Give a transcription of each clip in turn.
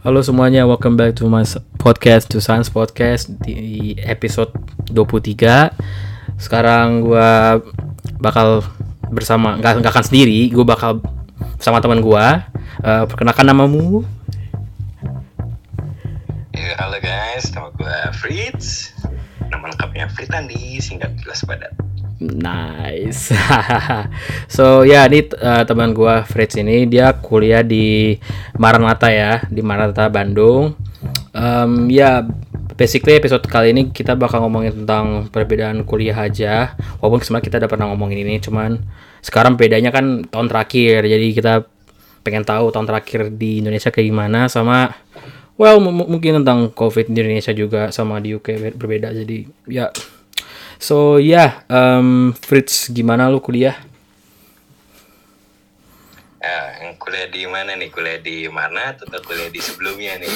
Halo semuanya, welcome back to my podcast, to Science Podcast di episode 23. Sekarang gua bakal bersama nggak nggak akan sendiri, gue bakal sama teman gua. Eh, perkenalkan namamu. Ya, halo guys, nama gue Fritz. Nama lengkapnya Fritandi, singkat jelas padat. Nice. so ya ini eh, teman gua Fritz ini dia kuliah di Maranatha ya, di Maranatha Bandung. Em, ya basically episode kali ini kita bakal ngomongin tentang perbedaan kuliah aja. Walaupun sebenarnya kita udah pernah ngomongin ini, cuman sekarang bedanya kan tahun terakhir. Jadi kita pengen tahu tahun terakhir di Indonesia kayak gimana sama well mu- mu- mungkin tentang COVID di Indonesia juga sama di UK ber- berbeda. Jadi ya So ya, em, Fritz gimana lu kuliah? Ya, yang kuliah di mana nih? Kuliah di mana atau kuliah di sebelumnya nih?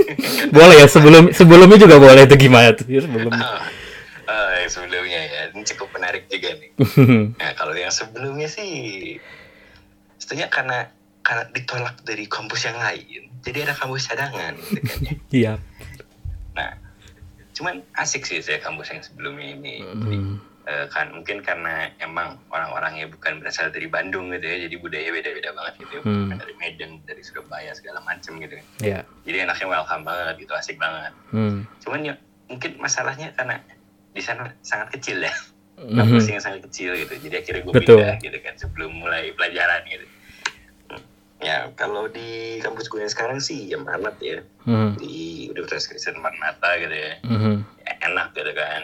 Boleh ya sebelum sebelumnya juga boleh itu gimana tuh ya, sebelumnya. oh, oh, yang sebelumnya ya, ini cukup menarik juga nih. Nah, kalau yang sebelumnya sih, setidaknya karena karena ditolak dari kampus yang lain, jadi ada kampus cadangan, gitu kan ya. Iya. Nah, cuman asik sih saya kampus yang sebelumnya ini. Jadi, Hmm. eh, kan mungkin karena emang orang-orangnya bukan berasal dari Bandung gitu ya, jadi budaya beda-beda banget gitu. ya. Hmm. Bukan dari Medan, dari Surabaya segala macem gitu. kan. Iya. Jadi enaknya welcome banget gitu, asik banget. Hmm. Cuman ya mungkin masalahnya karena di sana sangat kecil ya, Mhm. kampus yang sangat kecil gitu. Jadi akhirnya gue pindah gitu kan sebelum mulai pelajaran gitu. Hmm. Ya kalau di kampus gue yang sekarang sih ya Maranat ya Hmm. di Universitas Kristen Maranatha gitu ya Mhm. ya, enak gitu kan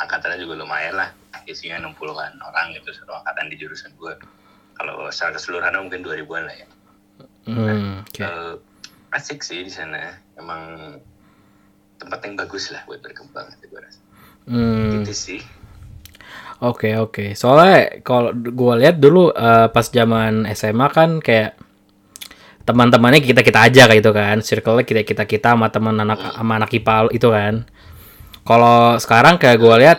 angkatannya juga lumayan lah isinya 60-an orang gitu satu angkatan di jurusan gue kalau secara keseluruhan mungkin 2000-an lah ya Hmm. Oke. Eh, asik sih di sana emang tempat yang bagus lah buat berkembang gitu gue rasa Hmm. gitu sih Oke oke. Soalnya kalau gua lihat dulu eh, pas zaman SMA kan kayak teman-temannya kita kita aja kayak gitu kan, circle-nya kita kita kita sama teman anak sama anak IPA itu kan. Kalau sekarang kayak gua lihat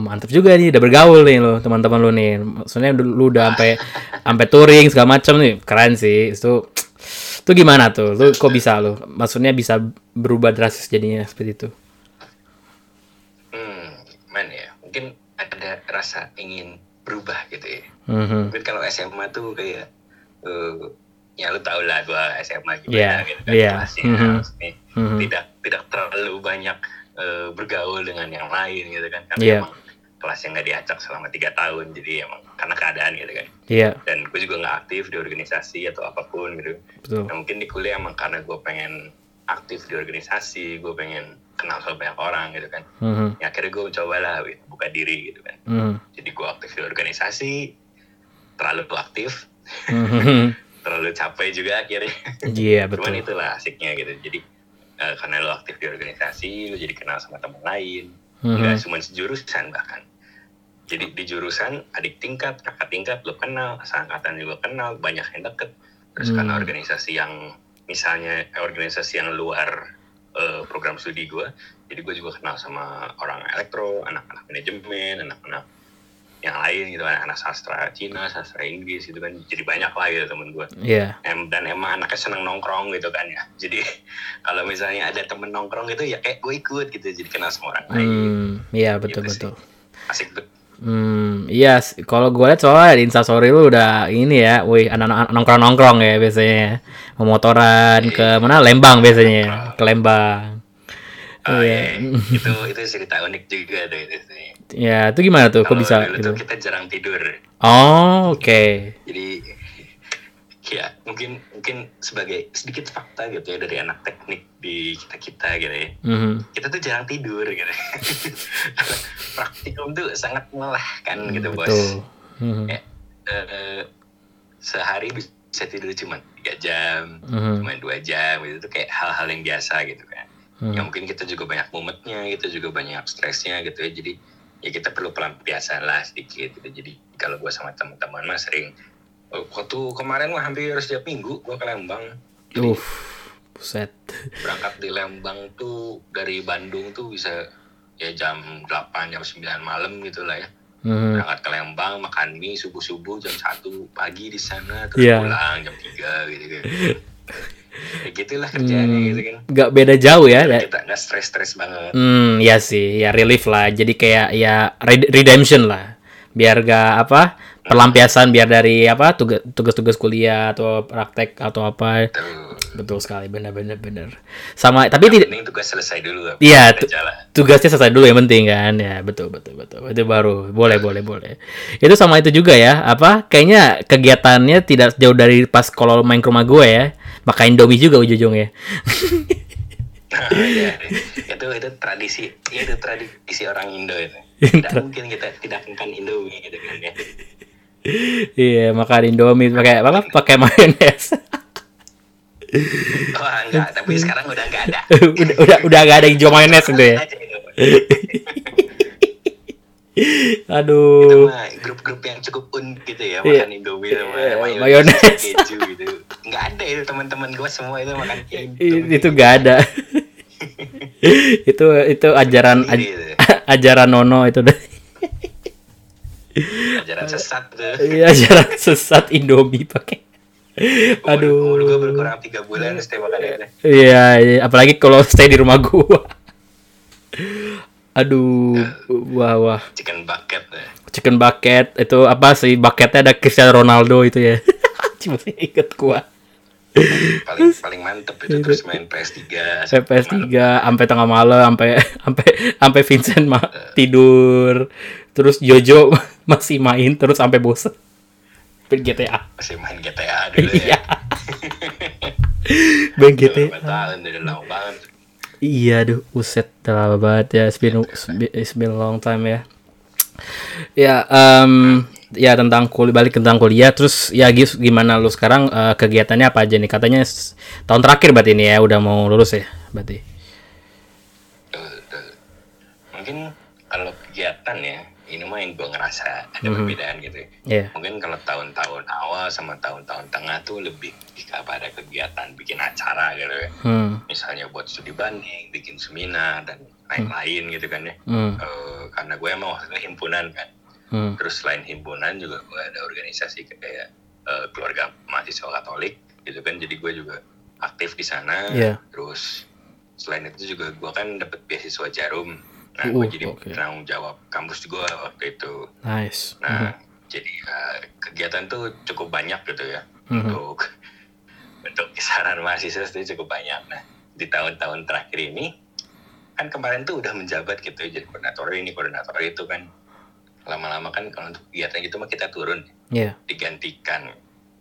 mantep juga nih udah bergaul nih lo teman-teman lu nih. Maksudnya lu udah sampai sampai touring segala macam nih keren sih. Itu itu gimana tuh? Lu kok bisa lu? Maksudnya bisa berubah drastis jadinya seperti itu. hmm mana ya mungkin ada rasa ingin berubah gitu ya Mhm. mungkin kalau SMA tuh kayak eh, ya lu tau lah gua SMA gimana Iya, gitu kan iya. kelasnya, Mhm. maksudnya Mhm. tidak tidak terlalu banyak eh, bergaul dengan yang lain gitu kan karena Iya. emang kelasnya nggak diacak selama tiga tahun jadi emang karena keadaan gitu kan Iya, dan gue juga nggak aktif di organisasi atau apa pun gitu betul. nah, mungkin di kuliah emang karena gue pengen aktif di organisasi gue pengen kenal sama banyak orang gitu kan Mhm. ya akhirnya gue coba lah gitu, buka diri gitu kan Mhm. jadi gue aktif di organisasi terlalu aktif Mhm. Capek juga akhirnya Iya cuman betul. itulah asiknya gitu jadi eh, karena lo aktif di organisasi lo jadi kenal sama teman lain Mhm. nggak cuma sejurusan bahkan jadi di jurusan adik tingkat kakak tingkat lo kenal seangkatan juga kenal banyak yang deket terus Hmm. karena organisasi yang misalnya eh, organisasi yang luar eh, program studi gue jadi gue juga kenal sama orang elektro anak-anak manajemen anak-anak yang lain gitu anak-anak sastra Cina sastra Inggris gitu kan jadi banyak lah gitu temen gue Iya. em dan emang anaknya seneng nongkrong gitu kan ya jadi kalau misalnya ada temen nongkrong gitu ya kayak gue ikut gitu jadi kenal sama orang lain Hmm, iya betul Gitu betul. asik tuh Hmm, iya. s- Kalau gue lihat soalnya di Instastory lu udah ini ya, wih anak-anak nongkrong nongkrong ya biasanya, ya. mau motoran ke mana Lembang biasanya, ya. ke Lembang. Oh, Iya. iya. itu itu cerita unik juga tuh itu sih. Ya itu gimana tuh? Kok bisa dulu gitu? tuh kita jarang tidur. Oh oke. Jadi ya mungkin mungkin sebagai sedikit fakta gitu ya dari anak teknik di kita kita gitu ya. Mhm. Kita tuh jarang tidur gitu. Praktikum tuh sangat melelahkan gitu bos. Betul. Mhm. Ya, eh, sehari bisa tidur cuma tiga jam, Mhm. cuma dua jam gitu tuh kayak hal-hal yang biasa gitu kan. Mhm. ya mungkin kita juga banyak mumetnya kita juga banyak stresnya gitu ya jadi ya kita perlu pelampiasan lah sedikit gitu jadi kalau gue sama teman-teman mah sering oh, waktu kemarin mah hampir setiap minggu gue ke Lembang jadi Uff, buset. berangkat di Lembang tuh dari Bandung tuh bisa ya jam 8 jam 9 malam gitu lah ya Mhm. berangkat ke Lembang makan mie subuh subuh jam 1 pagi di sana terus Iya. pulang jam 3 gitu gitu kayak gitulah kerjaannya Hmm, gitu kan nggak beda jauh ya. ya. kita nggak stres-stres banget Hmm, ya sih, ya relief lah. Jadi kayak ya red- redemption lah. Biar gak apa pelampiasan biar dari apa tugas tugas-tugas kuliah atau praktek atau apa. tuh Betul sekali, benar-benar benar. Sama tapi tidak penting tugas selesai dulu Iya, tu- tugasnya selesai dulu yang penting kan. Ya betul betul betul. Itu baru boleh boleh boleh. Itu sama itu juga ya. Apa kayaknya kegiatannya tidak jauh dari pas kalau main ke rumah gue ya. Makan indomie juga ujung-ujungnya. Nah, iya. itu itu tradisi. Ya itu tradisi orang Indo itu tidak mungkin kita tidak makan Indomie gitu kan ya. Iya makan indomie pakai apa pakai mayonnaise wah enggak tapi sekarang udah enggak ada udah udah udah gak ada yang jual mayonnaise gitu ya itu. aduh itu mah grup-grup yang cukup unik gitu ya Iya. makan Indomie sama mayonnaise, mayonnaise. keju gitu nggak ada itu teman-teman gue semua itu makan Indomie itu gak ada itu itu ajaran aj- Sendiri itu. ajaran nono itu deh ajaran sesat tuh Iya ajaran sesat Indomie pakai. Umur gue Aduh. berkurang tiga bulan setiap makan itu Iya, iya, apalagi kalau stay di rumah gua. Aduh, wah wah. chicken bucket tuh. Chicken bucket itu apa sih? Bucketnya ada Cristiano Ronaldo itu ya. Cuma inget gua. paling paling mantep itu terus main PS3 PS 3 sampai tengah malam sampai sampai sampai Vincent ma- tidur. Terus Jojo masih main terus sampai bosen. Main GTA. masih main GTA dulu Iya. ya Main Udah GTA. udah lama banget Iya, aduh, uset lama banget ya. It's been, it's been long time ya. Ya, em, ya tentang kuliah balik tentang kuliah. Terus ya Gis, gimana lu sekarang eh, kegiatannya apa aja nih? Katanya tahun terakhir berarti ini ya, udah mau lulus ya, berarti. Mungkin kalau kegiatan ya ini mah yang gue ngerasa ada Mhm. perbedaan gitu ya. Iya. mungkin kalau tahun-tahun awal sama tahun-tahun tengah tuh lebih kepada kegiatan bikin acara gitu ya Hmm. misalnya buat studi banding bikin seminar dan lain-lain gitu kan ya Hmm. Eh, karena gue emang waktu itu himpunan kan Hmm. terus selain himpunan juga gue ada organisasi kayak eh, keluarga mahasiswa Katolik gitu kan jadi gue juga aktif di sana Iya. terus selain itu juga gue kan dapat beasiswa Jarum nah Uh, gue jadi oke. penanggung jawab kampus gue waktu itu Nice. nah jadi eh, kegiatan tuh cukup banyak gitu ya Mhm. untuk untuk kisaran mahasiswa itu cukup banyak nah di tahun-tahun terakhir ini kan kemarin tuh udah menjabat gitu ya, jadi koordinator ini koordinator itu kan lama-lama kan kalau untuk kegiatan gitu mah kita turun Iya. digantikan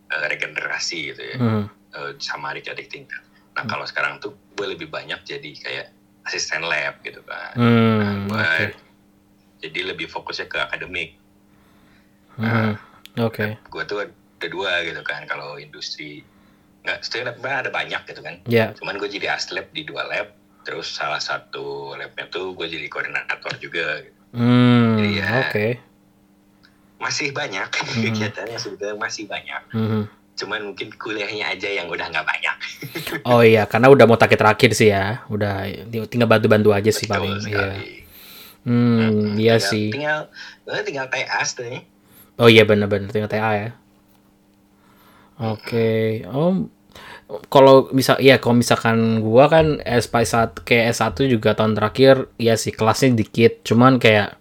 eh, regenerasi gitu ya Hmm. eh, sama adik-adik tingkat. Nah kalau sekarang tuh gue lebih banyak jadi kayak asisten lab gitu kan. Hmm. Nah, gue Oke. jadi lebih fokusnya ke akademik. Hmm. Oke. Gue tuh ada dua gitu kan kalau industri nggak lab ada banyak gitu kan. Ya. Cuman gue jadi aslab di dua lab. Terus salah satu labnya tuh gue jadi koordinator juga. Hmm. Iya. Oke. Masih banyak kegiatannya sebetulnya masih banyak. Hmm. Cuman mungkin kuliahnya aja yang udah nggak banyak. Oh iya, karena udah mau target terakhir sih ya. Udah tinggal bantu-bantu aja sih Betul paling. Iya. sekali. Hmm, iya tinggal, sih. Tinggal, gue tinggal TA sebenarnya. Oh iya benar-benar tinggal TA ya. Oke. Oh kalau bisa ya kalau misalkan gua kan S1 kayak S1 juga tahun terakhir ya sih kelasnya dikit, cuman kayak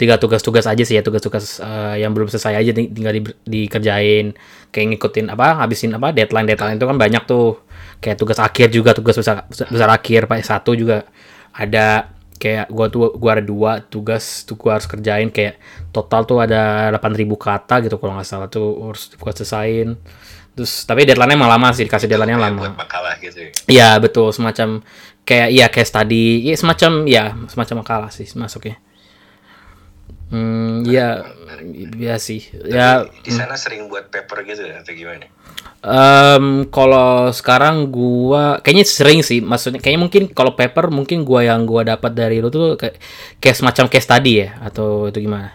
tiga tugas-tugas aja sih ya tugas-tugas eh, yang belum selesai aja ting- tinggal di- dikerjain kayak ngikutin apa habisin apa deadline deadline itu kan banyak tuh kayak tugas akhir juga tugas besar besar akhir pak S1 juga ada kayak gua tuh gua ada dua tugas tuh gua harus kerjain kayak total tuh ada 8000 kata gitu kalau nggak salah tuh harus gua selesain terus tapi deadline-nya emang lama sih dikasih deadline-nya lama makalah gitu. Iya betul semacam kayak iya kayak study ya semacam ya semacam makalah sih masuknya. Hmm iya iya sih. Ya Di sana sering buat paper gitu atau gimana? em, kalau sekarang gua kayaknya sering sih. Maksudnya kayaknya mungkin kalau paper mungkin gua yang gua dapat dari lu tuh kayak, kayak semacam case study ya atau itu gimana?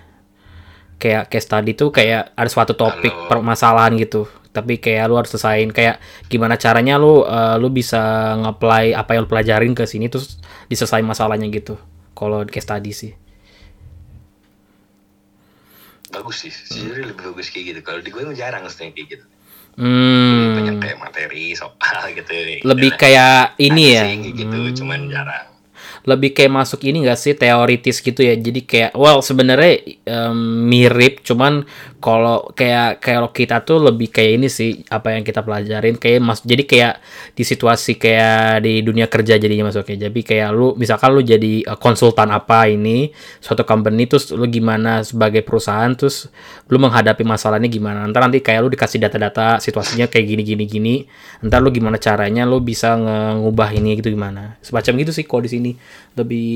Kayak case study tuh kayak ada suatu topik Kalau- permasalahan gitu. Tapi kayak lu harus selesain kayak gimana caranya lu eh, lu bisa nge-apply apa yang lu pelajarin ke sini terus diselesain masalahnya gitu. Kalau case study sih Bagus sih, sejujurnya lebih bagus kayak gitu. Kalau di gue jarang sih kayak gitu. Hmm. banyak kayak materi soal gitu Lebih kayak ini ya. gitu Hmm. cuman jarang lebih kayak masuk ini gak sih teoritis gitu ya? Jadi kayak well sebenarnya em, mirip cuman kalau kayak kalau kita tuh lebih kayak ini sih apa yang kita pelajarin kayak mas jadi kayak di situasi kayak di dunia kerja jadinya masuknya jadi kayak lu misalkan lu jadi eh, konsultan apa ini suatu company terus lu gimana sebagai perusahaan terus lu menghadapi masalah ini gimana? Ntar nanti kayak lu dikasih data-data situasinya kayak gini gini gini. Ntar lu gimana caranya lu bisa ngubah ini gitu gimana? Semacam gitu sih kalau di sini lebih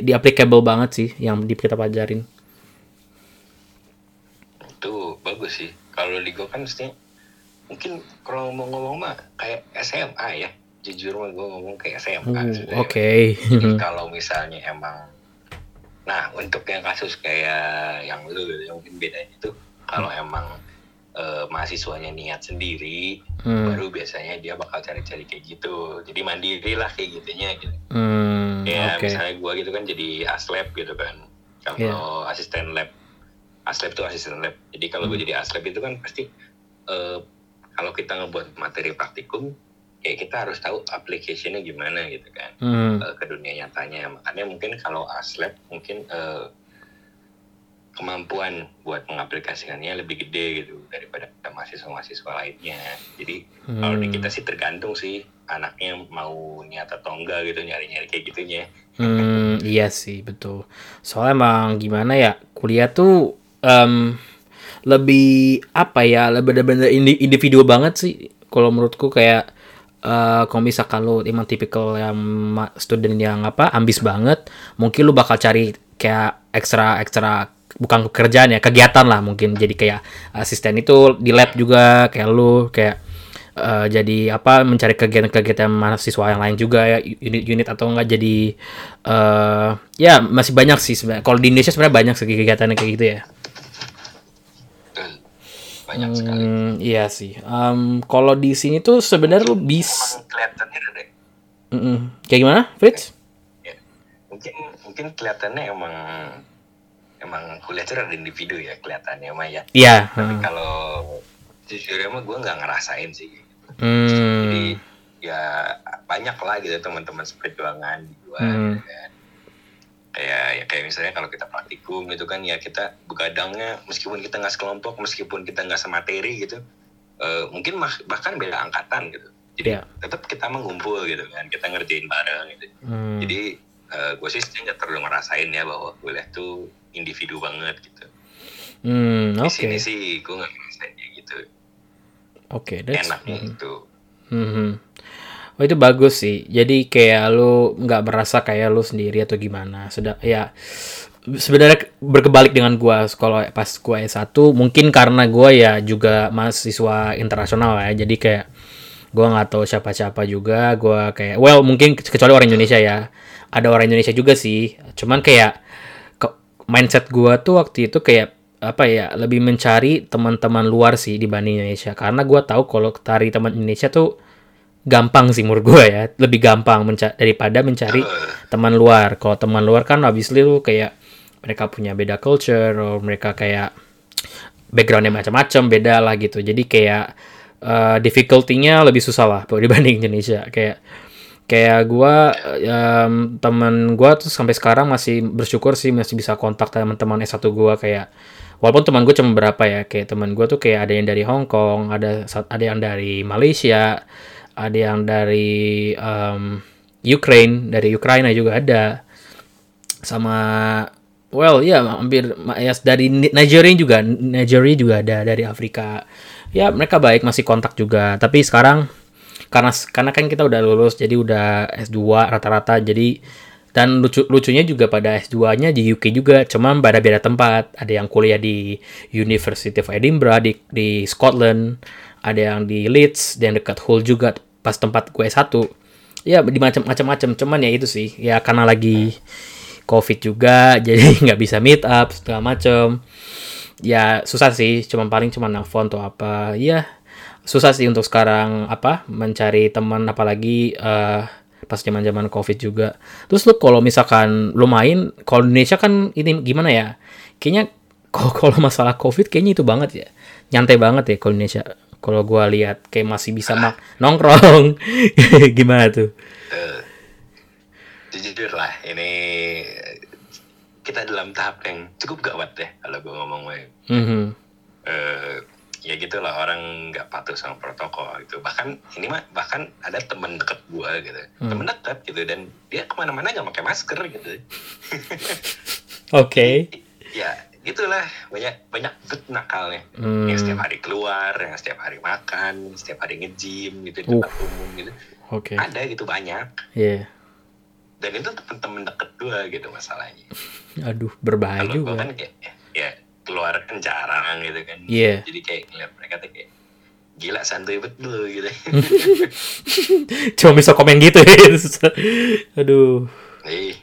di applicable banget sih yang di kita pelajarin. Itu bagus sih. Kalau di gue kan mesti mungkin kalau ngomong-ngomong mah kayak SMA ya. Jujur mah gue ngomong kayak SMA Uh, sebenarnya. oke. Jadi kalau misalnya emang nah untuk yang kasus kayak yang lu yang mungkin bedanya itu kalau emang eh, mahasiswanya niat sendiri Hmm. baru biasanya dia bakal cari-cari kayak gitu. Jadi mandiri lah kayak gitunya gitu. Hmm, ya oke. misalnya gua gitu kan jadi aslab gitu kan. Kalau asisten lab aslab tuh asisten lab. Jadi kalau Hmm. gue jadi aslab itu kan pasti eh, kalau kita ngebuat materi praktikum kayak kita harus tahu application-nya gimana gitu kan. Hmm, eh, ke dunia nyatanya. Makanya mungkin kalau aslab mungkin eh, kemampuan buat mengaplikasikannya lebih gede gitu daripada mahasiswa-mahasiswa lainnya. Jadi kalau di Hmm. kita sih tergantung sih anaknya mau niat atau enggak gitu nyari-nyari kayak gitunya Hmm, iya sih betul. Soalnya emang gimana ya kuliah tuh em, lebih apa ya, lebih bener-bener indi- individu banget sih. Kalau menurutku kayak eh kalau misalkan lu emang tipikal yang student yang apa ambis banget, mungkin lu bakal cari kayak ekstra ekstra bukan pekerjaan ya kegiatan lah mungkin jadi kayak asisten itu di lab juga kayak lu kayak eh, jadi apa mencari kegiatan-kegiatan mahasiswa yang lain juga ya unit-unit atau enggak jadi eh ya masih banyak sih sebenarnya. Kalau di Indonesia sebenarnya banyak sih kegiatan kayak gitu ya. Banyak sekali. Hmm, iya sih. Em, kalau di sini tuh sebenarnya lu kelihatannya deh Mm-mm. kayak gimana Fritz? Ya. mungkin mungkin kelihatannya emang emang kuliah itu ada individu ya kelihatannya mah ya. Iya tapi hmm. kalau jujur emang gue nggak ngerasain sih Hmm. jadi ya banyak lah gitu teman-teman seperjuangan di luar Hmm. gitu kan. kayak ya kayak misalnya kalau kita praktikum gitu kan ya kita begadangnya meskipun kita nggak sekelompok meskipun kita nggak semateri gitu eh, mungkin mah- bahkan beda angkatan gitu jadi Iya. tetap kita mengumpul gitu kan kita ngerjain bareng gitu Hmm. jadi gue sih nggak terlalu ngerasain ya bahwa kuliah tuh individu banget gitu Hmm, di sini sih gue nggak ngerasain oke that's enaknya hmm. itu Mhm. Oh itu bagus sih. Jadi kayak lu nggak merasa kayak lu sendiri atau gimana. Sudah ya sebenarnya berkebalik dengan gua kalau pas gua S1 mungkin karena gua ya juga mahasiswa internasional ya. Jadi kayak gua nggak tahu siapa-siapa juga. Gua kayak well mungkin kecuali orang Indonesia ya. Ada orang Indonesia juga sih. Cuman kayak mindset gua tuh waktu itu kayak apa ya lebih mencari teman-teman luar sih dibanding Indonesia. Karena gua tahu kalau cari teman Indonesia tuh gampang sih menurut gue ya. Lebih gampang menca- daripada mencari teman luar. Kalau teman luar kan obviously lu kayak mereka punya beda culture atau mereka kayak backgroundnya macam-macam beda lah gitu. Jadi kayak eh, difficulty-nya lebih susah lah dibanding Indonesia. Kayak kayak gua em, teman gua tuh sampai sekarang masih bersyukur sih masih bisa kontak teman-teman S1 gua. Kayak walaupun teman gue cuma berapa ya kayak teman gua tuh kayak ada yang dari Hong Kong ada ada yang dari Malaysia ada yang dari em, Ukraine dari Ukraina juga ada. Sama well ya hampir ma- ya dari Ni- Nigeria juga Nigeria juga ada dari Afrika. Ya mereka baik masih kontak juga. Tapi sekarang karena karena kan kita udah lulus jadi udah S2 rata-rata jadi dan lucu lucunya juga pada S2-nya di UK juga cuma pada beda tempat. Ada yang kuliah di University of Edinburgh di di Scotland ada yang di Leeds dan dekat Hull juga pas tempat gue S1 ya di macam macam-macam cuman ya itu sih. Ya karena lagi covid juga jadi nggak bisa meet up segala macem. Ya susah sih cuma paling cuma nelfon atau apa. Ya susah sih untuk sekarang apa mencari teman apalagi eh, pas zaman zaman covid juga. Terus lu kalau misalkan lu main kalau Indonesia kan ini gimana ya? Kayaknya kalau masalah covid kayaknya itu banget ya. Nyantai banget ya kalau Indonesia. Kalau gua lihat kayak masih bisa mak nongkrong. Gimana tuh? Eh, jujur lah ini kita dalam tahap yang cukup gawat deh kalau gue ngomong gue Mhm. eh ya gitulah orang nggak patuh sama protokol gitu. Bahkan ini mah bahkan ada temen deket gue gitu. Hmm. temen deket gitu dan dia ke mana-mana nggak pakai masker gitu. Oke. Ya gitulah. Banyak banyak bet nakalnya. Hmm. yang setiap hari keluar yang setiap hari makan setiap hari nge-gym gitu di Uh. tempat umum gitu. Oke. Ada gitu banyak. Iya. dan itu temen-temen deket gue gitu masalahnya. Aduh berbahaya juga. kan kayak ya keluar kan jarang gitu kan. Iya. jadi kayak ngeliat mereka tuh kayak gila santuy betul gitu. Cuma bisa komen gitu ya aduh. Ih,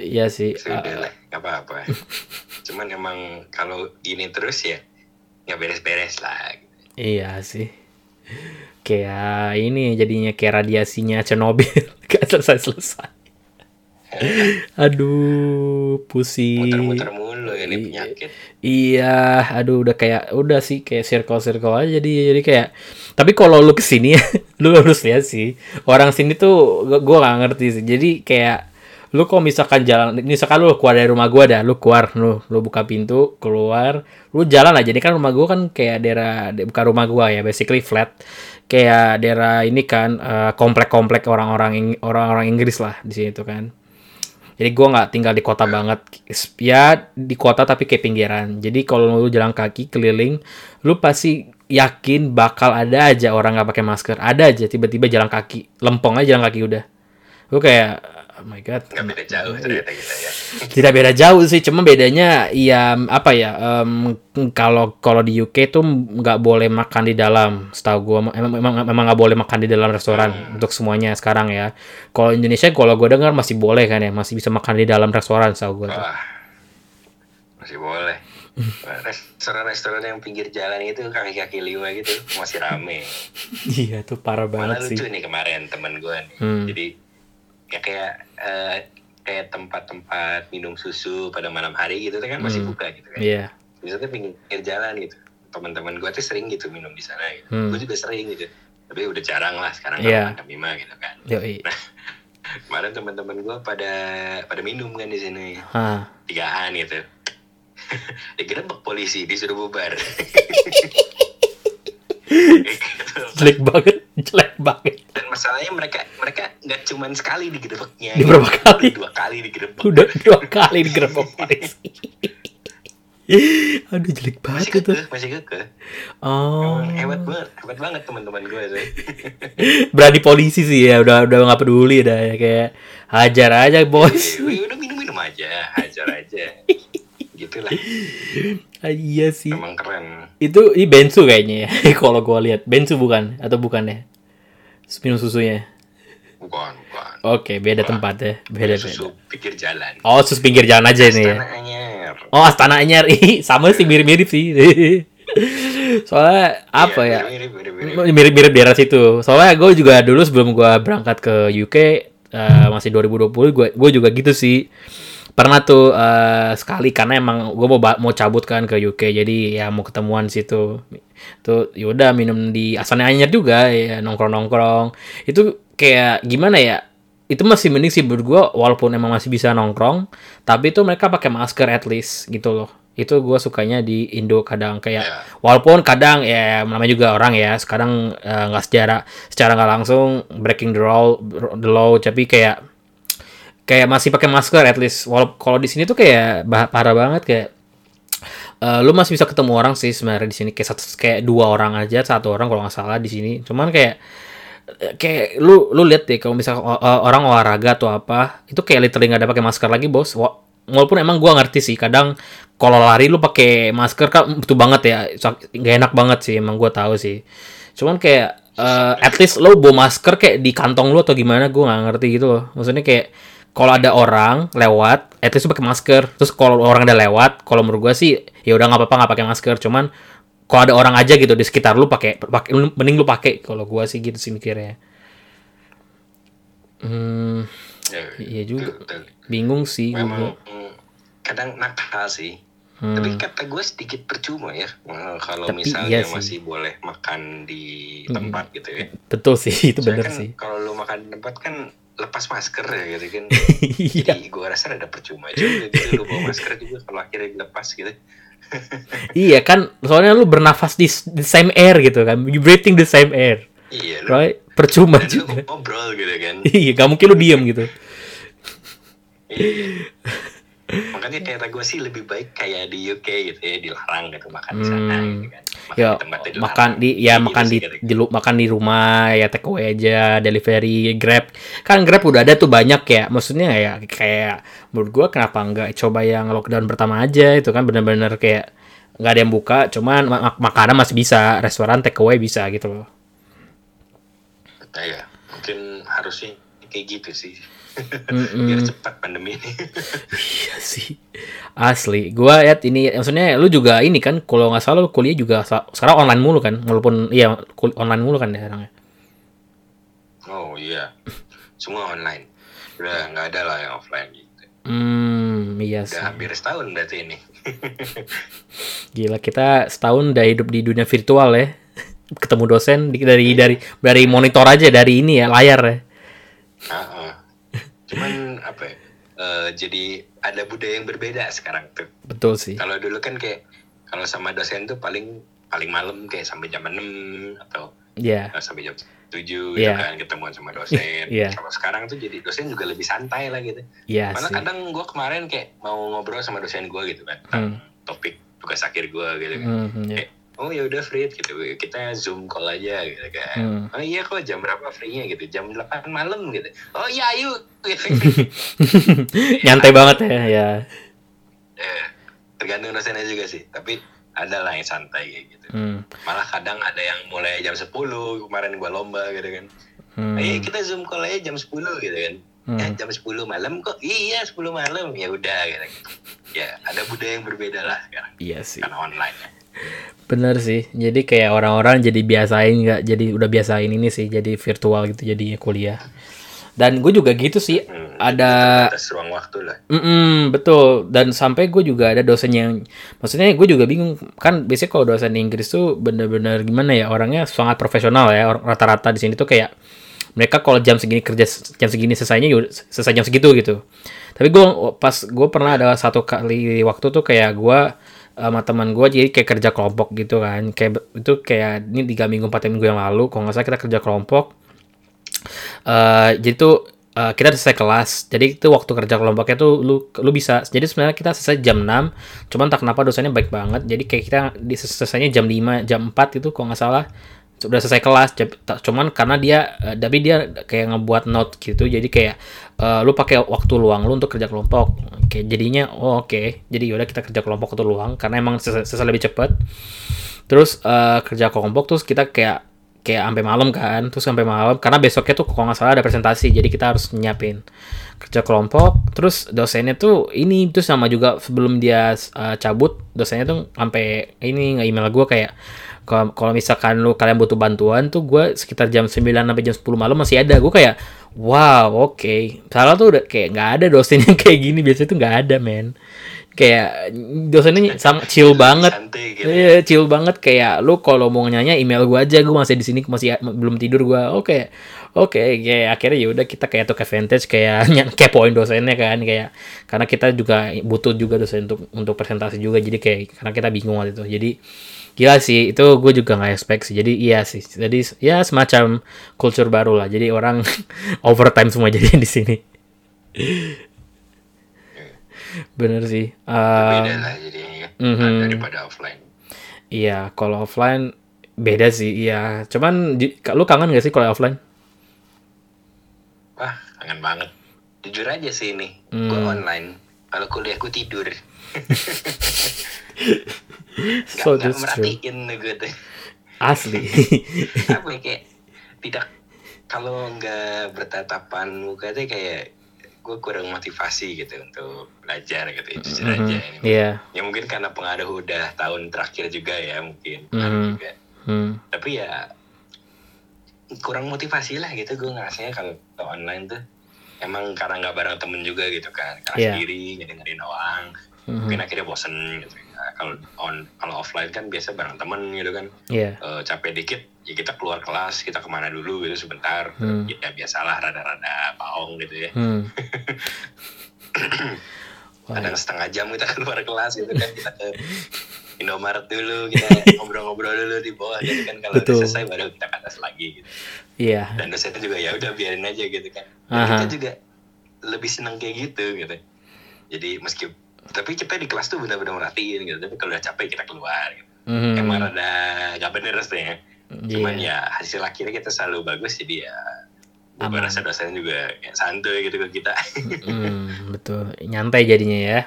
iya sih sudah Ah, lah nggak apa-apa. Cuman emang kalau gini terus ya nggak beres-beres lah iya sih. Kayak ini jadinya kayak radiasinya Chernobyl gak selesai selesai aduh pusing. Muter-muter mulu ini Iya. penyakit. Iya, aduh udah kayak udah sih kayak circle-circle aja jadi jadi kayak tapi kalau lu ke sini lu harus lihat sih orang sini tuh gua- gak ngerti sih. Jadi kayak lu kok misalkan jalan misalkan lu keluar dari rumah gua dah lu keluar lu lu buka pintu keluar lu jalan aja. Ini kan rumah gua kan kayak daerah bukan rumah gua ya basically flat. Kayak daerah ini kan eh, komplek-komplek orang-orang orang-orang Inggris lah di sini tuh kan jadi gua nggak tinggal di kota banget. Ya di kota tapi kayak pinggiran. Jadi kalau lu jalan kaki keliling, lu pasti yakin bakal ada aja orang nggak pakai masker. Ada aja tiba-tiba jalan kaki, lempong aja jalan kaki udah. Lu kayak oh my god. nggak beda jauh ternyata kita ya Tidak beda jauh sih, cuma bedanya ya apa ya? em, kalau kalau di UK tuh nggak boleh makan di dalam. Setahu gua emang emang memang nggak boleh makan di dalam restoran untuk semuanya sekarang ya. Kalau Indonesia kalau gua dengar masih boleh kan ya, masih bisa makan di dalam restoran setahu wah masih boleh restoran-restoran yang pinggir jalan itu kaki-kaki lima gitu masih rame Iya tuh parah malah banget sih. lucu nih kemarin temen gue nih Hmm. jadi ya kayak eh, kayak tempat-tempat minum susu pada malam hari gitu kan masih Hmm. buka gitu kan Iya. biasanya pinggir jalan gitu teman-teman gue tuh sering gitu minum di sana gitu Hmm. gue juga sering gitu tapi udah jarang lah sekarang Iya. kan mah gitu kan Yoi. kemarin teman-teman gue pada pada minum kan di sini Hah. tigaan gitu digerebek polisi disuruh bubar Jelek banget, jelek banget. dan masalahnya mereka mereka nggak cuman sekali digerebeknya Di berapa kali? dua kali digerebek Udah dua kali digerebek polisi. Aduh jelek masih banget itu. kekeh masih kekeh Oh. Hebat banget hebat banget teman-teman gue tuh Berani polisi sih ya, udah udah nggak peduli dah ya kayak hajar aja bos. Wih, udah minum-minum aja hajar aja gitulah Ah, iya sih. emang keren Itu ini bensu kayaknya ya. Kalau gua lihat bensu bukan atau bukan ya? Minum susunya. bukan bukan Oke, beda tempat ya. Beda beda. susu pikir jalan Oh, sus pinggir jalan aja ini ya. Astana Anyar Oh, Astana Anyar. Ih, sama sih mirip-mirip sih. Soalnya apa Iya, ya? mirip, mirip, mirip, mirip. Mirip-mirip daerah situ. Soalnya gue juga dulu sebelum gue berangkat ke UK eh, masih 2020 gue gue juga gitu sih. Pernah tuh eh, sekali karena emang gue mau mau cabut kan ke UK jadi ya mau ketemuan situ. Tuh yaudah minum di Astana Anyar juga ya nongkrong-nongkrong. Itu kayak gimana ya? Itu masih mending sih menurut gue walaupun emang masih bisa nongkrong, tapi itu mereka pakai masker at least gitu loh. Itu gue sukanya di Indo kadang kayak Ya. walaupun kadang ya namanya juga orang ya sekarang eh, nggak secara secara nggak langsung breaking the law the law tapi kayak kayak masih pakai masker at least. Walaupun kalau di sini tuh kayak bah- parah banget kayak eh, lu masih bisa ketemu orang sih sebenarnya di sini. Kayak satu kayak dua orang aja satu orang kalau nggak salah di sini. Cuman kayak eh, kayak lu lu lihat deh kalau misalnya orang olahraga atau apa itu kayak literally nggak ada pakai masker lagi bos. Wa- walaupun emang gua ngerti sih kadang kalau lari lu pakai masker kan butuh banget ya. Nggak enak banget sih emang gua tahu sih. Cuman kayak eh, at least lu bawa masker kayak di kantong lu atau gimana gua nggak ngerti gitu loh. Maksudnya kayak kalau ada orang lewat at least pakai masker terus kalau orang ada lewat kalau menurut gua sih ya udah nggak apa-apa nggak pakai masker cuman kalau ada orang aja gitu di sekitar lu pakai pakai mending lu pakai kalau gua sih gitu sih mikirnya hmm Ya, iya juga bingung sih memang gua mm, kadang nakal sih Hmm. Tapi kata gue sedikit percuma ya eh, kalau Tapi misalnya iya sih. masih boleh makan di Hmm. tempat gitu ya. Betul sih, itu Soalnya bener kan sih. Kalau lu makan di tempat kan lepas masker ya gitu kan. Iya. Jadi gue rasa ada percuma juga gitu lu bawa masker juga kalau akhirnya dilepas gitu. Iya kan, soalnya lu bernafas di, the same air gitu kan, you breathing the same air, Iya lu right? Percuma lu juga. ngobrol gitu kan. Iya, gak mungkin lu diem gitu. Iya. Makanya kata gue sih lebih baik kayak di UK gitu ya dilarang gitu makan di sana Hmm. gitu kan. Makan Ya, di dilarang. makan di ya Kayak makan gitu di, kata di lu- makan di rumah ya take away aja delivery grab kan grab udah ada tuh banyak ya maksudnya ya kayak menurut gua kenapa nggak coba yang lockdown pertama aja itu kan benar-benar kayak nggak ada yang buka cuman ma- mak- makanan masih bisa restoran take away bisa gitu loh ya, mungkin harusnya kayak gitu sih. Mm-mm. Biar cepat pandemi ini. iya sih asli gua lihat ini maksudnya lu juga ini kan kalau nggak salah lu kuliah juga sekarang online mulu kan walaupun iya online mulu kan ya sekarang ya oh iya, semua online. Udah nggak ada lah yang offline gitu. hmm iya sih Udah hampir setahun berarti ini. Gila kita setahun udah hidup di dunia virtual ya. Ketemu dosen dari dari dari monitor aja dari ini ya layar ya. Ah. Cuman apa ya? eh, jadi ada budaya yang berbeda sekarang tuh. Betul sih. Kalau dulu kan kayak kalau sama dosen tuh paling paling malam kayak sampai jam 6 atau Iya. eh, sampai jam 7 gitu Iya. kan ketemuan sama dosen. Iya. Kalau sekarang tuh jadi dosen juga lebih santai lah gitu. Iya Malah sih. kadang gue kemarin kayak mau ngobrol sama dosen gue gitu kan Hmm. topik tugas akhir gue gitu kan. Hmm, iya. Kayak, oh ya udah Frit gitu kita zoom call aja gitu kan. Hmm. Oh iya kok jam berapa free-nya gitu? Jam 8 malam gitu. Oh iya ayo gitu. Nyantai banget ya. Ya. Eh, tergantung dosennya juga sih. Tapi ada lah yang santai kayak gitu. Hmm. Malah kadang ada yang mulai jam 10 kemarin gua lomba gitu kan. Hmm. Ayo kita zoom call aja jam 10 gitu kan. Hmm. Ya, jam 10 malam kok? Iya 10 malam. Ya udah gitu. Ya ada budaya yang berbeda lah sekarang. Iya sih. Karena online ya. Bener sih. Jadi kayak orang-orang jadi biasain nggak jadi udah biasain ini sih jadi virtual gitu jadinya kuliah. Dan gue juga gitu sih. Hmm, Ada atas ruang waktu lah. Mm-mm, betul. Dan sampai gue juga ada dosen yang maksudnya gue juga bingung. Kan biasanya kalau dosen Inggris tuh bener-bener gimana ya orangnya sangat profesional ya. Rata-rata di sini tuh kayak mereka kalau jam segini kerja jam segini selesainya selesai jam segitu gitu. Tapi gue pas gue pernah ada satu kali waktu tuh kayak gue sama teman gue jadi kayak kerja kelompok gitu kan. Kayak itu kayak ini tiga minggu empat minggu yang lalu. Kalau nggak salah kita kerja kelompok eh jadi tuh eh, kita selesai kelas. Jadi itu waktu kerja kelompoknya tuh lu lu bisa. Jadi sebenarnya kita selesai jam 6. Cuman tak kenapa dosennya baik banget. Jadi kayak kita di selesainya jam 5, jam 4 itu kalau nggak salah sudah selesai kelas. Cuman karena dia eh, tapi dia kayak ngebuat note gitu. Jadi kayak eh, lu pakai waktu luang lu untuk kerja kelompok. Oke, jadinya oh oke. Jadi yaudah kita kerja kelompok waktu luang karena emang selesai, selesai lebih cepat. Terus eh, kerja kelompok terus kita kayak kayak sampai malam kan. Terus sampai malam karena besoknya tuh kalau nggak salah ada presentasi jadi kita harus nyiapin kerja kelompok. Terus dosennya tuh ini itu sama juga sebelum dia uh, cabut dosennya tuh sampai ini nge-email gue kayak kalau misalkan lu kalian butuh bantuan tuh gue sekitar jam 9 sampai jam 10 malam masih ada. Gue kayak wow oke. Salah tuh udah kayak nggak ada dosen yang kayak gini biasanya tuh nggak ada men kayak dosennya sama chill banget Santai gitu. Iya, chill banget kayak lu kalau mau nanya email gua aja, gua masih di sini masih belum tidur gua. Oke. Oke, kayak akhirnya ya udah kita kayak tuh advantage kayak kepoin dosennya kan kayak karena kita juga butuh juga dosen untuk untuk presentasi juga jadi kayak karena kita bingung waktu itu. Jadi gila sih itu gue juga nggak expect sih. Jadi iya sih. Jadi ya semacam culture baru lah. Jadi orang overtime semua jadi di sini. Bener sih. Um, Beda lah jadinya mhm. daripada offline. Iya, kalau offline beda sih. Iya, cuman lu kangen gak sih kalau offline? Wah, kangen banget. Jujur aja sih ini, Hmm. gue online. Kalau kuliahku tidur, gak, So gak merhatiin gue tuh. Asli. Apa ya, kayak tidak kalau nggak bertatapan muka tuh kayak gue kurang motivasi gitu untuk belajar gitu ya, jujur Mhm. aja ini. Iya. Ya mungkin karena pengaruh udah tahun terakhir juga ya mungkin Mhm. pengaruh juga. Hmm. Tapi ya kurang motivasi lah gitu gue ngerasanya kalau online tuh emang karena nggak bareng temen juga gitu kan karena Iya. sendiri ngedengerin orang Mhm. mungkin akhirnya bosen gitu kalau on kalau offline kan biasa bareng temen gitu kan. Iya. Eh, capek dikit ya kita keluar kelas kita ke mana dulu gitu sebentar. Hmm. ya biasalah rada-rada paong gitu ya. Hmm. Kadang setengah jam kita keluar kelas gitu kan kita ke Indomaret dulu kita ngobrol-ngobrol dulu di bawah gitu kan. Kalau udah selesai baru kita ke atas lagi gitu. Iya. dan dosennya juga ya udah biarin aja gitu kan. Dan kita juga lebih senang kayak gitu gitu. Jadi meski tapi kita di kelas tuh benar-benar merhatiin gitu tapi kalau udah capek kita keluar gitu. Mhm. emang ada gak bener rasanya cuman Iya. ya hasil akhirnya kita selalu bagus jadi ya gue rasa dosennya juga kayak santuy gitu ke kita Hmm, betul. Nyantai jadinya ya.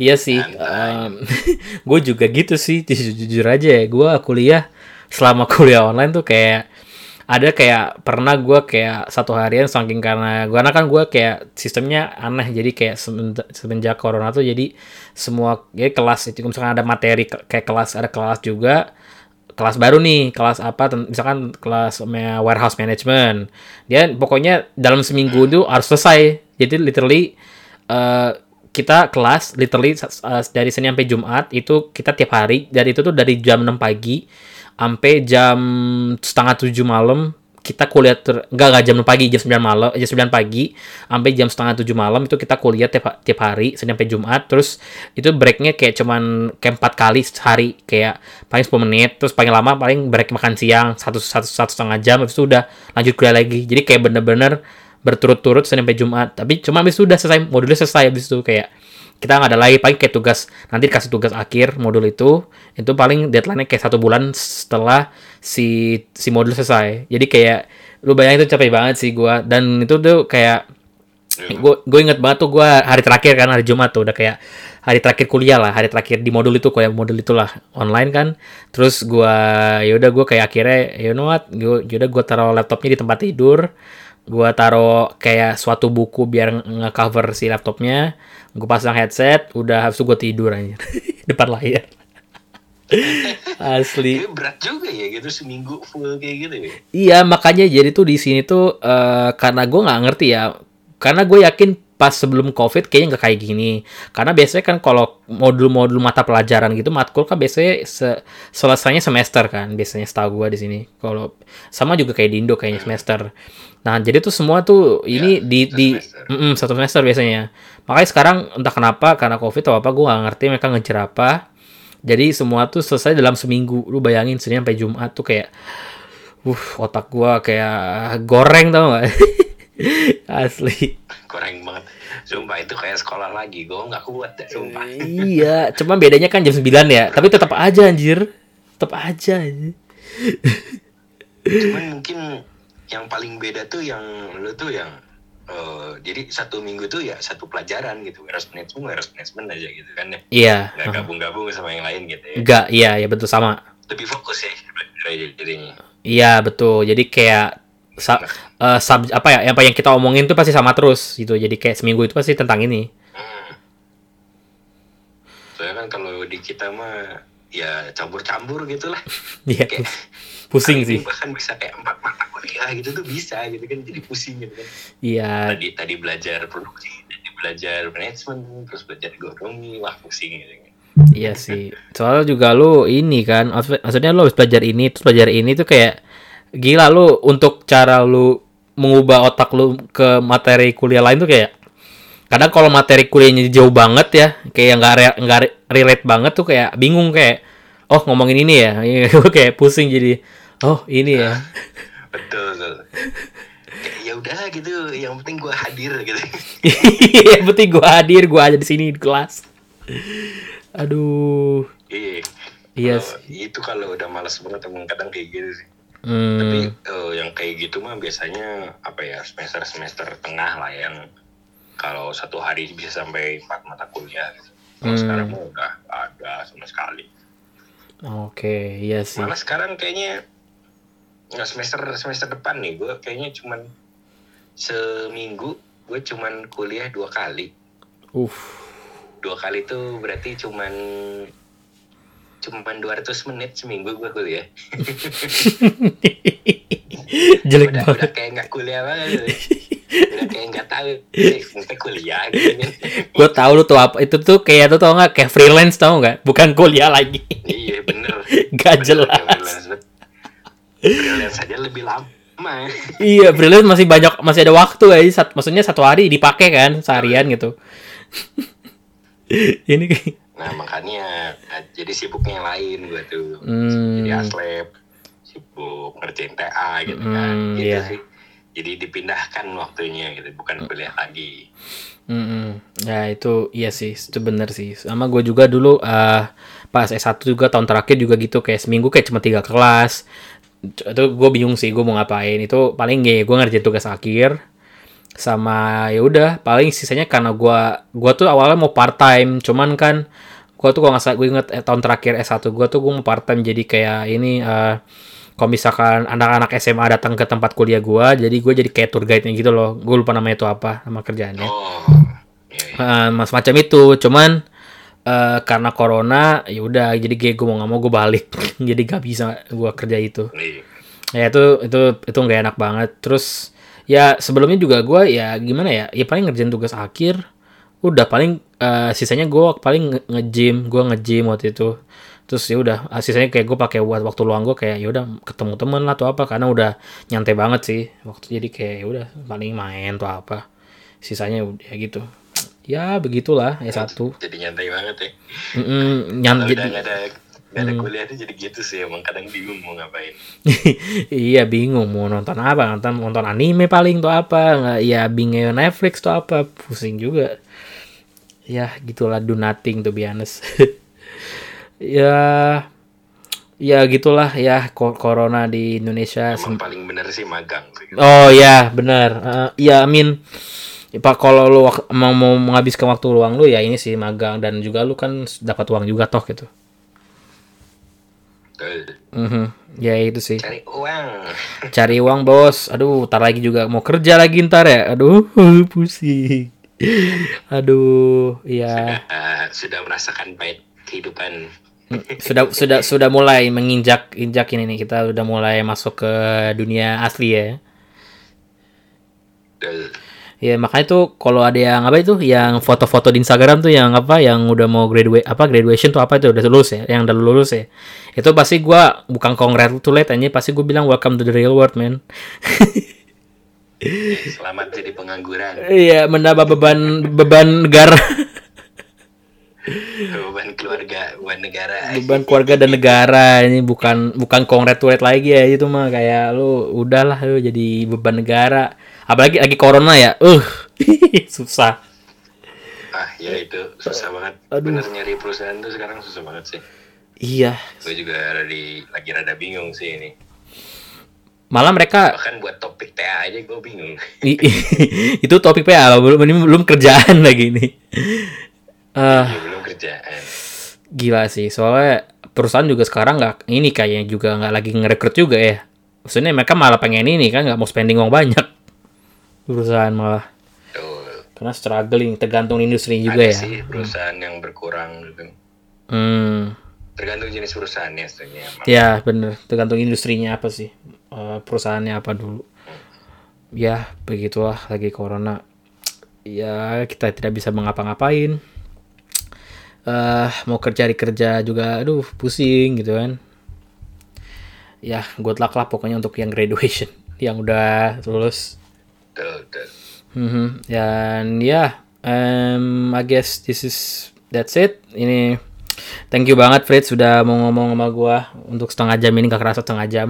Iya sih. Nyantai. gue juga gitu sih. Jujur, jujur aja ya. Gue kuliah selama kuliah online tuh kayak ada kayak pernah gue kayak satu harian saking karena gue kan gue kayak sistemnya aneh. Jadi kayak semenjak, corona tuh jadi semua ya kelas itu misalkan ada materi kayak kelas ada kelas juga kelas baru nih kelas apa misalkan kelas warehouse management. Dia pokoknya dalam seminggu itu harus selesai. Jadi literally eh, kita kelas literally eh, dari Senin sampai Jumat itu kita tiap hari dan itu tuh dari jam 6 pagi sampai jam setengah tujuh malam kita kuliah ter enggak enggak jam 6 pagi jam 9 malam jam 9 pagi sampai jam setengah tujuh malam itu kita kuliah tiap tiap hari Senin sampai Jumat terus itu breaknya kayak cuman kayak empat kali sehari kayak paling 10 menit terus paling lama paling break makan siang satu satu satu setengah jam habis itu udah lanjut kuliah lagi. Jadi kayak bener-bener berturut-turut Senin sampai Jumat tapi cuma habis itu udah selesai modulnya selesai habis itu kayak kita nggak ada lagi paling kayak tugas nanti dikasih tugas akhir modul itu itu paling deadline-nya kayak satu bulan setelah si si modul selesai. Jadi kayak lu bayangin itu capek banget sih gua dan itu tuh kayak gue gue inget banget tuh gue hari terakhir kan hari Jumat tuh udah kayak hari terakhir kuliah lah hari terakhir di modul itu kuliah modul itulah online kan. Terus gue ya udah gue kayak akhirnya you know what gue udah gue taruh laptopnya di tempat tidur gue taruh kayak suatu buku biar nge-cover si laptopnya. Gue pasang headset udah habis itu gue tidur aja depan layar. Asli. Ini berat juga ya gitu seminggu full kayak gitu ya. Iya makanya jadi tuh di sini tuh eh, karena gue nggak ngerti ya. Karena gue yakin pas sebelum covid kayaknya nggak kayak gini. Karena biasanya kan kalau modul-modul mata pelajaran gitu matkul kan biasanya se- selesainya semester kan biasanya setahu gue di sini. Kalau sama juga kayak di Indo kayaknya semester. Nah jadi tuh semua tuh ini Ya, di satu di semester. Mm-mm, satu semester biasanya. Makanya sekarang entah kenapa karena covid atau apa gue nggak ngerti mereka ngejar apa. Jadi semua tuh selesai dalam seminggu. Lu bayangin Senin sampai Jumat tuh kayak uh otak gua kayak goreng tau gak asli Kurang banget. Sumpah itu kayak sekolah lagi. Gue nggak kuat deh, sumpah. iya cuma bedanya kan jam 9 ya tapi tetap aja anjir tetap aja anjir. Cuman mungkin yang paling beda tuh yang lu tuh yang eh, jadi satu minggu tuh ya satu pelajaran gitu. Warehouse management, warehouse management aja gitu kan ya. iya Nggak gabung-gabung sama yang lain gitu ya. enggak iya ya betul sama Lebih fokus ya jadinya. iya betul jadi kayak sa- eh, sub- apa ya apa yang kita omongin tuh pasti sama terus gitu jadi kayak seminggu itu pasti tentang ini Hmm. Soalnya kan kalau di kita mah ya campur-campur gitu lah. iya Kayak pusing sih bahkan bisa kayak empat mata kuliah gitu tuh bisa gitu kan jadi pusing gitu kan. iya Tadi tadi belajar produksi, tadi belajar manajemen, terus belajar ekonomi, wah pusing gitu kan. Iya sih. Soalnya juga lu ini kan, maksud- maksudnya lu habis belajar ini, terus belajar ini tuh kayak gila lu untuk cara lu mengubah otak lu ke materi kuliah lain tuh kayak kadang kalau materi kuliahnya jauh banget ya, kayak nggak nggak re- relate banget tuh kayak bingung kayak oh ngomongin ini ya, gue kayak pusing jadi oh ini ya. Betul, ya udah gitu, yang penting gua hadir gitu. Yang penting gua hadir, gua ada di sini di kelas. Aduh. Iya. Iya Kalau Itu kalau udah malas banget emang kadang kayak gitu sih. Hmm, Tapi eh, yang kayak gitu mah biasanya apa ya semester semester tengah lah yang kalau satu hari bisa sampai empat mata kuliah. Gitu. Kalau Hmm. sekarang mah udah ada sama sekali. Oke, iya sih. Malah sekarang kayaknya nggak semester semester depan nih gue kayaknya cuman seminggu gue cuman kuliah dua kali. Uh. Dua kali tuh berarti cuman cuman 200 menit seminggu gue kuliah. Jelek udah, banget. udah kayak nggak kuliah banget. udah kayak nggak tahu. Eh, kuliah gitu gue tahu lu tuh apa itu tuh kayak tuh tau nggak? Kayak freelance tau nggak? Bukan kuliah lagi. Iya bener. Gak Bener, jelas. kayak freelance saja lebih lama. Iya freelance masih banyak masih ada waktu ya Sat- maksudnya satu hari dipakai kan seharian gitu. Ini kayak- nah makanya nah, jadi sibuknya yang lain gue tuh Hmm. jadi aslep sibuk ngerjain TA gitu kan Hmm, gitu iya. sih jadi dipindahkan waktunya gitu bukan kuliah lagi Mm-mm. Ya itu iya sih, itu bener sih. Sama gue juga dulu eh pas S1 juga tahun terakhir juga gitu kayak seminggu kayak cuma tiga kelas. Itu gue bingung sih gue mau ngapain. Itu paling ya gue ngerjain tugas akhir sama ya udah paling sisanya karena gue gua tuh awalnya mau part time cuman kan gue tuh kalau nggak salah gue inget eh, tahun terakhir S1 gue tuh gue mau part time jadi kayak ini eh kalau misalkan anak-anak SMA datang ke tempat kuliah gue jadi gue jadi kayak tour guide-nya gitu loh. Gue lupa namanya itu apa nama kerjaannya. Oh iya, iya. Mas macam itu. Cuman eh, karena corona ya udah jadi gue mau nggak mau gue balik. Jadi gak bisa gue kerja itu. Iya. ya itu itu itu nggak enak banget. Terus ya sebelumnya juga gue ya gimana ya ya paling ngerjain tugas akhir udah paling eh, sisanya gue paling nge- nge-gym gue nge-gym waktu itu. Terus ya udah ah, sisanya kayak gue pakai buat waktu luang gue kayak ya udah ketemu temen lah atau apa karena udah nyantai banget sih waktu jadi kayak ya udah paling main atau apa. Sisanya udah gitu. Ya begitulah ya satu. Jadi nyantai banget ya. Nyan kalau udah jadi nggak ada Hmm. ada kuliah tuh jadi gitu sih emang kadang bingung mau ngapain. Iya bingung mau nonton apa nonton nonton anime paling tuh apa nggak ya bingung Netflix tuh apa pusing juga ya gitulah do nothing to be honest. Ya ya gitulah ya corona di Indonesia emang paling bener sih magang oh ya benar Eh, ya amin Pak kalau lu mau mau menghabiskan waktu luang lu ya ini sih magang. Dan juga lu kan dapat uang juga toh gitu. Betul. Mhm. ya itu sih. Cari uang. Cari uang bos. Aduh tar lagi juga mau kerja lagi ntar ya. Aduh pusing aduh ya Eh, sudah merasakan pahit kehidupan. Sudah sudah sudah mulai menginjak injak ini nih. Kita udah mulai masuk ke dunia asli ya. Ya makanya tuh kalau ada yang apa itu? Yang foto-foto di Instagram tuh yang apa? Yang udah mau graduate apa? Graduation tuh apa itu? Udah lulus ya? Yang udah lulus ya? Itu pasti gua bukan congratulate aja pasti gue bilang welcome to the real world man selamat jadi pengangguran. Iya menambah beban beban negara. Beban keluarga beban negara. Beban keluarga dan negara ini bukan bukan congratulate lagi ya itu mah kayak lu udahlah lu jadi beban negara. Apalagi lagi corona ya uh susah. Ah ya itu susah banget. Aduh. bener nyari perusahaan tuh sekarang susah banget sih. Iya. Gue juga lagi lagi rada bingung sih ini malah mereka bahkan buat topik TA aja gue bingung. Itu topik PA belum ini belum kerjaan lagi nih Eh, Iya, belum kerjaan. Gila sih soalnya perusahaan juga sekarang nggak ini kayaknya juga nggak lagi ngerekrut juga ya. Maksudnya mereka malah pengen ini kan nggak mau spending uang banyak. Perusahaan malah. Tuh karena struggling tergantung industri juga ada ya. sih perusahaan yang berkurang gitu. Hmm. Tergantung jenis perusahaannya sebenarnya ya bener. Tergantung industrinya apa sih Eh, perusahaannya apa dulu ya begitulah lagi corona ya kita tidak bisa mengapa-ngapain eh mau kerja di kerja juga aduh pusing gitu kan ya good luck lah pokoknya untuk yang graduation yang udah lulus tuh. Mhm. Dan ya, um, I guess this is that's it. Ini thank you banget Fritz sudah mau ngomong sama gua untuk setengah jam ini gak kerasa setengah jam.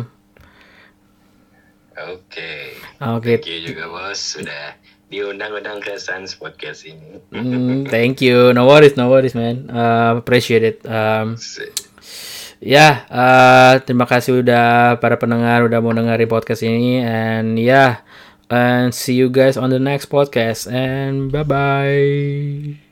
Oke. Oke. Thank you juga bos sudah diundang-undang ke Sans Podcast ini. Hmm, thank you. No worries, no worries, man. Uh, appreciate it. Um, ya, uh, terima kasih udah para pendengar udah mau dengerin podcast ini and ya, and see you guys on the next podcast and bye bye.